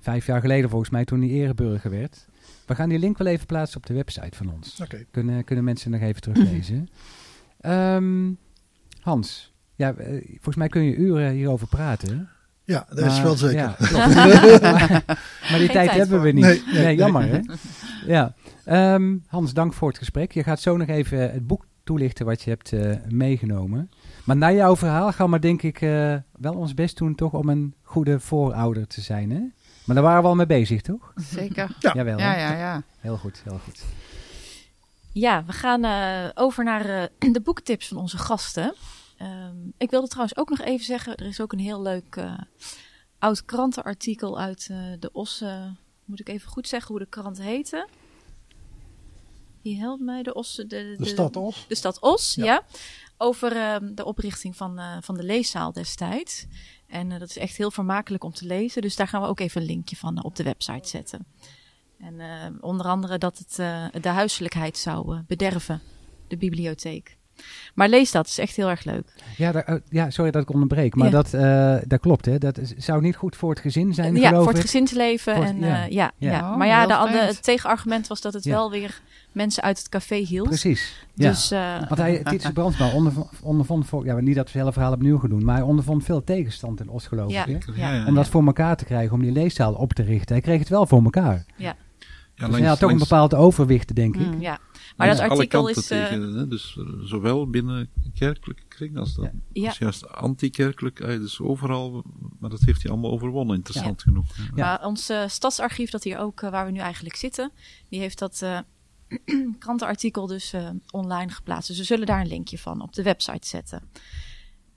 A: Vijf jaar geleden volgens mij toen hij ereburger werd. We gaan die link wel even plaatsen op de website van ons.
L: Oké.
A: Kunnen, kunnen mensen nog even teruglezen. Ehm, Hans, ja, eh, volgens mij kun je uren hierover praten.
L: Ja, dat is wel zeker.
A: ja, maar, maar die tijd
L: tijd
A: hebben we niet.
L: Nee,
A: Nee,
L: nee,
A: jammer
L: nee.
A: hè. Ja. Ehm, Hans, dank voor het gesprek. Je gaat zo nog even het boek toelichten wat je hebt eh, meegenomen. Maar na jouw verhaal gaan we denk ik eh, wel ons best doen toch om een goede voorouder te zijn hè. Maar daar waren we al mee bezig toch?
K: Zeker.
A: Ja. Jawel?
K: Ja, ja, ja.
A: Heel goed, heel goed.
B: Ja, we gaan eh, over naar eh, de boektips van onze gasten. Ehm, ik wilde trouwens ook nog even zeggen, er is ook een heel leuk eh, oud krantenartikel uit eh, de Os. eh, moet ik even goed zeggen hoe de krant heette? Wie helpt mij? De Os. De, de,
L: De stad Os?
B: De stad Os, ja.
L: Ja.
B: Over ehm, de oprichting van, eh, van de leeszaal destijds. En eh, dat is echt heel vermakelijk om te lezen. Dus daar gaan we ook even een linkje van eh, op de website zetten. En eh, onder andere dat het de huiselijkheid zou bederven, de bibliotheek. Maar lees dat, is echt heel erg leuk.
A: Ja, daar- eh, ja sorry dat ik onderbreek, maar
B: Ja.
A: dat, eh, dat klopt hè. Dat is- zou niet goed voor het gezin zijn
B: ja,
A: geloof
B: voor het gezinsleven.
A: Voor-
B: en,
A: ja.
B: ja, ja,
A: Ja.
B: ja.
K: Oh,
B: maar ja, de, andere-
K: vreemd.
B: het tegenargument was dat het
A: Ja.
B: wel weer mensen uit het café hield.
A: Precies. Ja.
B: Dus, eh,
A: Want hij, Titus Brandsma onderv- ondervond, voor, ja, niet dat we het hele verhaal opnieuw gaan doen, maar hij ondervond veel tegenstand in Os geloof
B: Ja,
A: ik. Hè?
B: ja, ja.
A: Om dat voor elkaar te krijgen, om die leeszaal op te richten. Hij kreeg het wel voor elkaar.
B: Ja.
C: Ja,
A: dus hij had toch een bepaald overwicht, denk ik.
B: Mm, ja. Maar dat
C: alle
B: artikel
C: kanten
B: is... eh,
C: tegen, hè, dus eh, zowel binnen kerkelijke kring als, dat,
B: Ja.
C: als juist anti-kerkelijk, eh, dus overal, maar dat heeft hij allemaal overwonnen, interessant genoeg.
B: Maar ons eh, stadsarchief, dat hier ook, waar we nu eigenlijk zitten, die heeft dat krantenartikel dus online geplaatst. Dus we zullen daar een linkje van op de website zetten.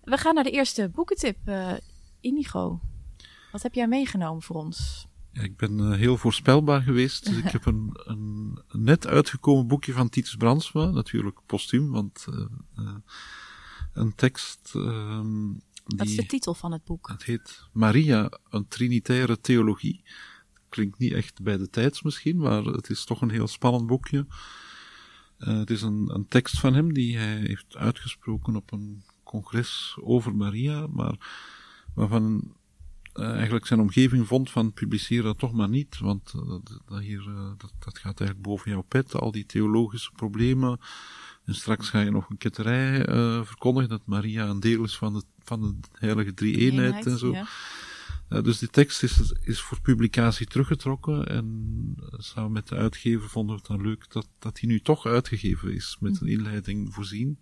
B: We gaan naar de eerste boekentip. Inigo, wat heb jij meegenomen voor ons?
C: Ja, ik ben eh, heel voorspelbaar geweest. Dus ik heb een, een net uitgekomen boekje van Titus Brandsma, natuurlijk postuum, want eh, eh, een tekst ehm, die...
B: Wat is de titel van het boek?
C: Het heet Maria, een trinitaire theologie. Klinkt niet echt bij de tijds misschien, maar het is toch een heel spannend boekje. Het is een, een tekst van hem die hij heeft uitgesproken op een congres over Maria, maar waarvan eh, eigenlijk zijn omgeving vond van publiceer dat toch maar niet, want eh, dat, dat hier, eh, dat, dat gaat eigenlijk boven jouw pet, al die theologische problemen. En straks ga je nog een ketterij verkondigen dat Maria een deel is van de, van de heilige drie-eenheid
B: Eenheid,
C: en zo.
B: ja.
C: Dus die tekst is, is voor publicatie teruggetrokken en samen met de uitgever vonden we het dan leuk dat, dat die nu toch uitgegeven is, met een inleiding voorzien.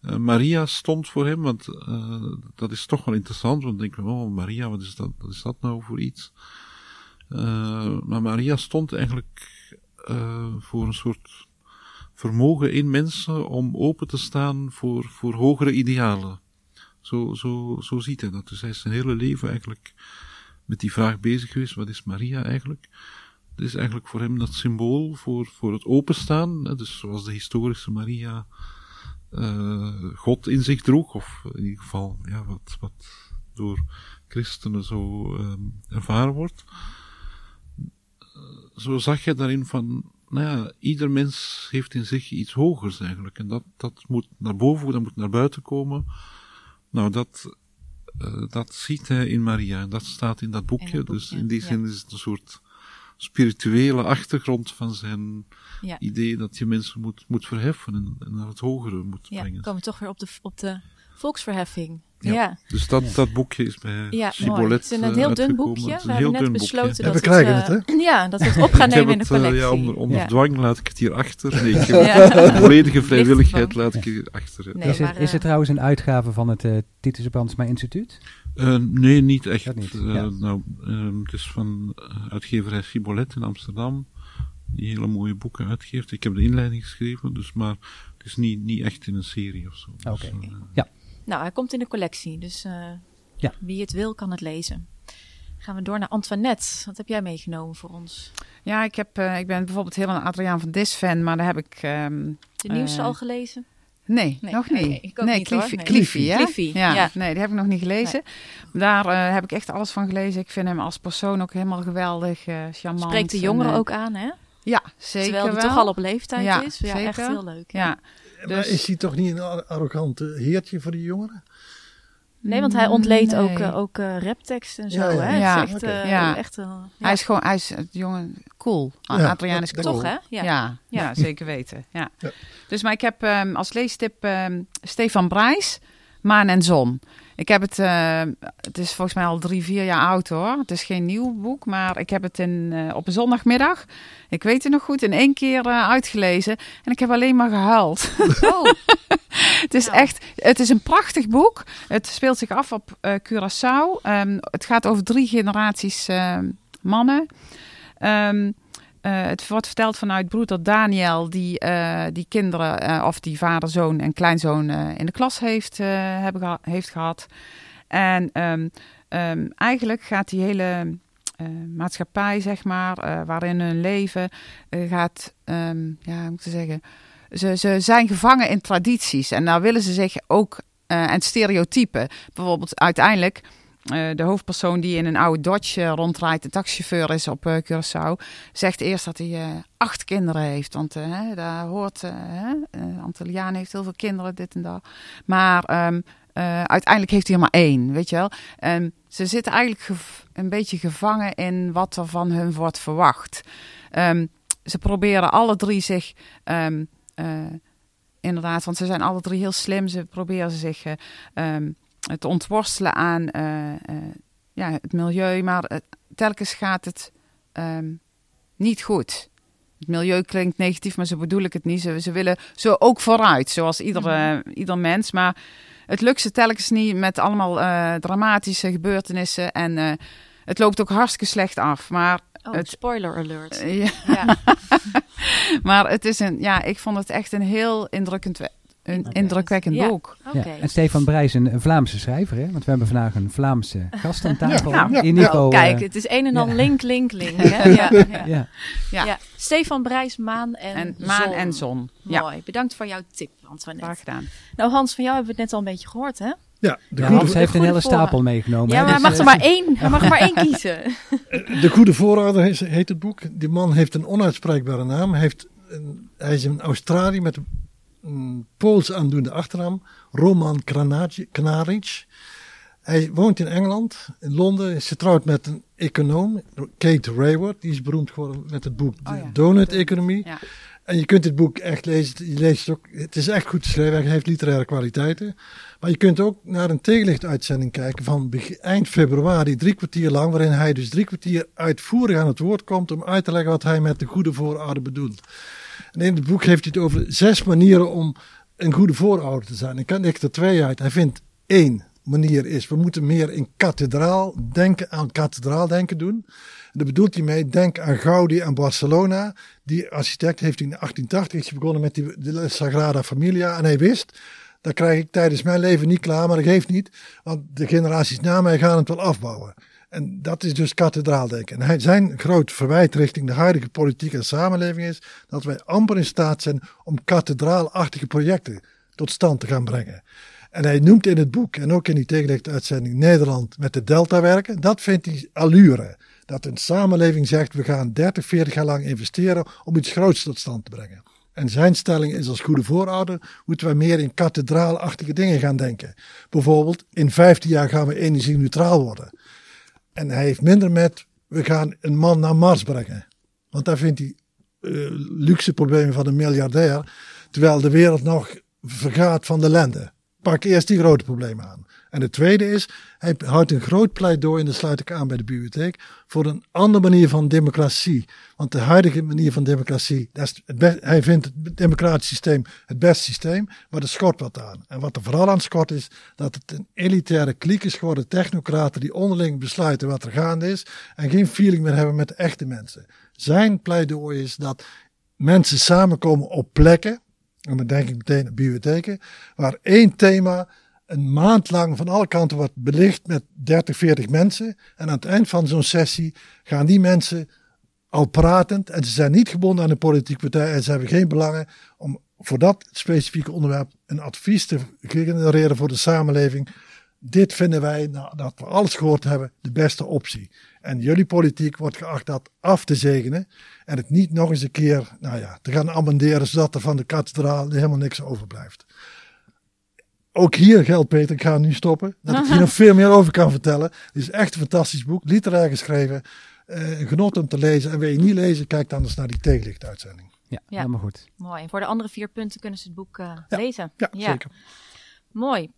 C: Eh, Maria stond voor hem, want eh, dat is toch wel interessant, want denken we, oh Maria, wat is dat, wat is dat nou voor iets? Eh, maar Maria stond eigenlijk voor een soort vermogen in mensen om open te staan voor, voor hogere idealen. Zo, zo, zo ziet hij dat. Dus hij is zijn hele leven eigenlijk met die vraag bezig geweest, wat is Maria eigenlijk? Het is eigenlijk voor hem dat symbool voor, voor het openstaan, hè, dus zoals de historische Maria God in zich droeg, of in ieder geval ja, wat, wat door christenen zo ehm, ervaren wordt. Eh, zo zag je daarin van, nou ja, ieder mens heeft in zich iets hogers eigenlijk. En dat, dat moet naar boven, dat moet naar buiten komen. Nou, dat, eh, dat ziet hij in Maria en dat staat in dat boekje.
B: boekje,
C: dus in die
B: ja.
C: zin is het een soort spirituele achtergrond van zijn
B: Ja.
C: idee dat je mensen moet, moet verheffen en, en naar het hogere moet
B: Ja,
C: brengen.
B: dan komen we toch weer op de, op de volksverheffing.
C: Ja.
B: Ja.
C: Dus dat, dat boekje is bij
B: Ja, Het is een
C: eh,
B: heel dun
C: uitgekomen.
B: boekje. We hebben net
C: dun
B: besloten
C: boekje.
B: dat
L: we krijgen
B: het,
L: het, hè?
B: eh, Ja, dat we het op gaan nemen in de
C: het, eh,
B: collectie.
C: ja, onder, onder
B: Ja.
C: dwang laat ik het hier achter. Nee, ik heb
B: Ja.
C: de volledige vrijwilligheid laat ik hier achter. ja.
B: Nee,
A: is, het, is
B: eh,
A: het trouwens een uitgave van het eh Titus Brandsma Instituut?
C: Eh, nee, niet echt.
A: Dat niet,
C: Eh,
A: ja.
C: nou, ehm, het is van eh, uitgeverij Gibolet in Amsterdam, die hele mooie boeken uitgeeft. Ik heb de inleiding geschreven, dus, maar het is niet, niet echt in een serie of zo. Dus,
A: Oké.
C: eh,
A: Ja.
B: Nou, hij komt in de collectie, dus eh,
A: Ja.
B: wie het wil kan het lezen. Gaan we door naar Antoinette. Wat heb jij meegenomen voor ons?
K: Ja, ik, heb, eh, ik ben bijvoorbeeld heel een Adriaan van Dis fan, maar daar heb ik... ehm,
B: De nieuwste al gelezen?
K: Nee,
B: Nee,
K: nog niet.
B: nee, ik ook
K: nee,
B: niet, hoor.
K: Cliffy,
B: Nee.
K: Cliffy, hè?
B: Cliffy,
K: ja.
B: ja.
K: Nee, die heb ik nog niet gelezen. Daar eh, heb ik echt alles van gelezen. Ik vind hem als persoon ook helemaal geweldig, eh charmant.
B: Spreekt de
K: en,
B: jongeren
K: eh,
B: ook aan, hè?
K: Ja, zeker
B: Terwijl
K: wel.
B: toch al op leeftijd
K: ja,
B: is. Ja,
K: zeker.
B: echt heel leuk.
K: Ja.
L: Maar
K: Dus,
L: is hij toch niet een ar- arrogant heertje voor die jongeren?
B: Nee, want hij ontleedt
K: Nee.
B: ook, eh, ook rapteksten en zo.
L: Ja, ja.
B: Hè?
K: Ja,
B: Het is echt, eh,
K: Ja.
B: echt, ja.
K: Hij is gewoon, hij is het jongen cool. Adriaan is cool.
B: Toch, hè? Ja.
K: Ja, zeker weten. Ja.
L: Ja.
K: Dus, maar ik heb ehm, als leestip ehm, Stefan Brijs, Maan en Zon. Ik heb het, eh, het is volgens mij al drie, vier jaar oud hoor. Het is geen nieuw boek, maar ik heb het in, eh, op een zondagmiddag, ik weet het nog goed, in één keer uitgelezen. En ik heb alleen maar gehuild.
B: Oh,
K: Het is echt, het is een prachtig boek. Het speelt zich af op eh, Curaçao. Ehm, het gaat over drie generaties ehm, mannen. Ehm, eh, het wordt verteld vanuit broeder Daniel, die eh, die kinderen, of die vader, zoon en kleinzoon in de klas heeft, hebben geha- heeft gehad. En eigenlijk gaat die hele maatschappij, zeg maar, waarin hun leven gaat, ehm, ja, hoe moet ik zeggen, ze, ze zijn gevangen in tradities en daar willen ze zich ook eh, en stereotypen. Bijvoorbeeld uiteindelijk eh, de hoofdpersoon die in een oude Dodge eh, rondrijdt, de taxichauffeur is op Curaçao, zegt eerst dat hij acht kinderen heeft. Want hè, daar hoort, Antilliaan heeft heel veel kinderen, dit en dat. Maar ehm, eh, uiteindelijk heeft hij er maar één, weet je wel. En ze zitten eigenlijk een beetje gevangen in wat er van hun wordt verwacht. Ehm, ze proberen alle drie zich... ehm, inderdaad, want ze zijn alle drie heel slim. Ze proberen zich eh, ehm, te ontworstelen aan eh, eh, ja, het milieu. Maar eh, telkens gaat het ehm, niet goed. Het milieu klinkt negatief, maar zo bedoel ik het niet. Ze, ze willen zo ook vooruit, zoals ieder, eh, ieder mens. Maar het lukt ze telkens niet met allemaal eh, dramatische gebeurtenissen. En eh, het loopt ook hartstikke slecht af. Maar
B: oh
K: het,
B: spoiler alert.
K: eh, ja.
B: Ja.
K: maar het is een, ja, ik vond het echt een heel indrukkend, een indrukwekkend
B: Ja.
K: boek.
A: Ja. En Stefan Brijs, een, een Vlaamse schrijver, hè? want we hebben vandaag een Vlaamse gast aan tafel.
K: Ja, ja.
A: Inigo,
B: Oh, kijk,
A: eh,
B: het is een en al
A: ja.
B: link, link, link. Hè? Ja, ja.
A: ja.
K: Ja.
B: Ja. Stefan Brijs, Maan en,
K: En maan
B: Zon.
K: en zon. Ja,
B: Mooi, bedankt voor jouw tip, Antoinette.
K: graag gedaan.
B: Nou Hans, van jou hebben we het net al een beetje gehoord, hè?
L: Ja, de,
A: Ja,
L: goede,
A: Hans heeft een
B: goede
A: hele
B: voorraad.
A: stapel meegenomen.
B: Ja, maar hij
A: dus,
B: mag er
A: eh,
B: maar één, hij mag er maar één kiezen.
L: de goede voorouder heet- het boek. Die man heeft een onuitspreekbare naam. Hij, heeft een, hij is in Australië met een, een Pools aandoende achternaam. Roman Kranaj- Knaric. Hij woont in Engeland, in Londen. Is getrouwd met een econoom, Kate Rayward. Die is beroemd geworden met het boek
K: Oh ja.
L: Donut-economie.
K: Ja.
L: En je kunt dit boek echt lezen. Je leest het, ook, het is echt goed geschreven. Hij heeft literaire kwaliteiten. Maar je kunt ook naar een tegenlichtuitzending kijken van eind februari, drie kwartier lang. Waarin hij dus drie kwartier uitvoerig aan het woord komt om uit te leggen wat hij met de goede voorouder bedoelt. En in het boek heeft hij het over zes manieren om een goede voorouder te zijn. Ik kan ik er twee uit. Hij vindt één manier is, we moeten meer in kathedraal denken, aan kathedraaldenken doen. En daar bedoelt hij mee, denk aan Gaudi en Barcelona. Die architect heeft in 1880 is begonnen met die, de Sagrada Familia. En hij wist, dat krijg ik tijdens mijn leven niet klaar, maar dat geeft niet. Want de generaties na mij gaan het wel afbouwen. En dat is dus kathedraaldenken. En zijn groot verwijt richting de huidige politiek en samenleving is dat wij amper in staat zijn om kathedraalachtige projecten tot stand te gaan brengen. En hij noemt in het boek en ook in die tegenlichtuitzending Nederland met de Delta werken. Dat vindt hij allure. Dat een samenleving zegt we gaan 30, 40 jaar lang investeren om iets groots tot stand te brengen. En zijn stelling is als goede voorouder moeten wij meer in kathedraalachtige dingen gaan denken. Bijvoorbeeld in 15 jaar gaan we energie-neutraal worden. En hij heeft minder met we gaan een man naar Mars brengen. Want daar vindt hij eh, luxe problemen van een miljardair. Terwijl de wereld nog vergaat van de ellende. Pak eerst die grote problemen aan. En het tweede is, hij houdt een groot pleidooi, en dat sluit ik aan bij de bibliotheek, voor een andere manier van democratie. Want de huidige manier van democratie, dat is het hij vindt het democratisch systeem het beste systeem, maar er schort wat aan. En wat er vooral aan schort is, dat het een elitaire kliek is geworden, technocraten die onderling besluiten wat er gaande is en geen feeling meer hebben met de echte mensen. Zijn pleidooi is dat mensen samenkomen op plekken, en dan denk ik meteen aan bibliotheken, waar één thema een maand lang van alle kanten wordt belicht met 30, 40 mensen. En aan het eind van zo'n sessie gaan die mensen al pratend. En ze zijn niet gebonden aan de politieke partij. En ze hebben geen belangen om voor dat specifieke onderwerp een advies te genereren voor de samenleving. Dit vinden wij, nou, dat we alles gehoord hebben, de beste optie. En jullie politiek wordt geacht dat af te zegenen. En het niet nog eens een keer nou ja, te gaan amenderen, zodat er van de kathedraal helemaal niks overblijft. Ook hier geldt, Peter, ik ga nu stoppen. Dat ik hier nog veel meer over kan vertellen. Het is echt een fantastisch boek, literair geschreven. Uh, een genot om te lezen. En wil je niet lezen, kijk dan eens naar die tegenlichtuitzending.
A: Ja, ja, helemaal goed.
B: Mooi. En voor de andere vier punten kunnen ze het boek uh, lezen.
L: Ja, zeker.
B: Mooi.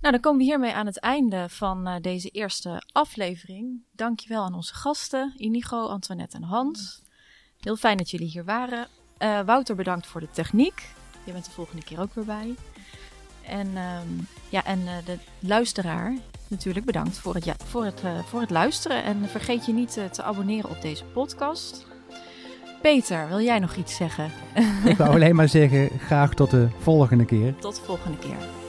B: Nou, dan komen we hiermee aan het einde van uh, deze eerste aflevering. Dankjewel aan onze gasten, Inigo, Antoinette en Hans. Heel fijn dat jullie hier waren. Uh, Wouter, bedankt voor de techniek. Je bent de volgende keer ook weer bij. En, um, ja, en uh, de luisteraar, natuurlijk bedankt voor het, ja, voor het, voor het luisteren. En vergeet je niet te abonneren op deze podcast. Peter, wil jij nog iets zeggen?
A: Ik wou alleen maar zeggen, graag tot de volgende keer.
B: Tot de volgende keer.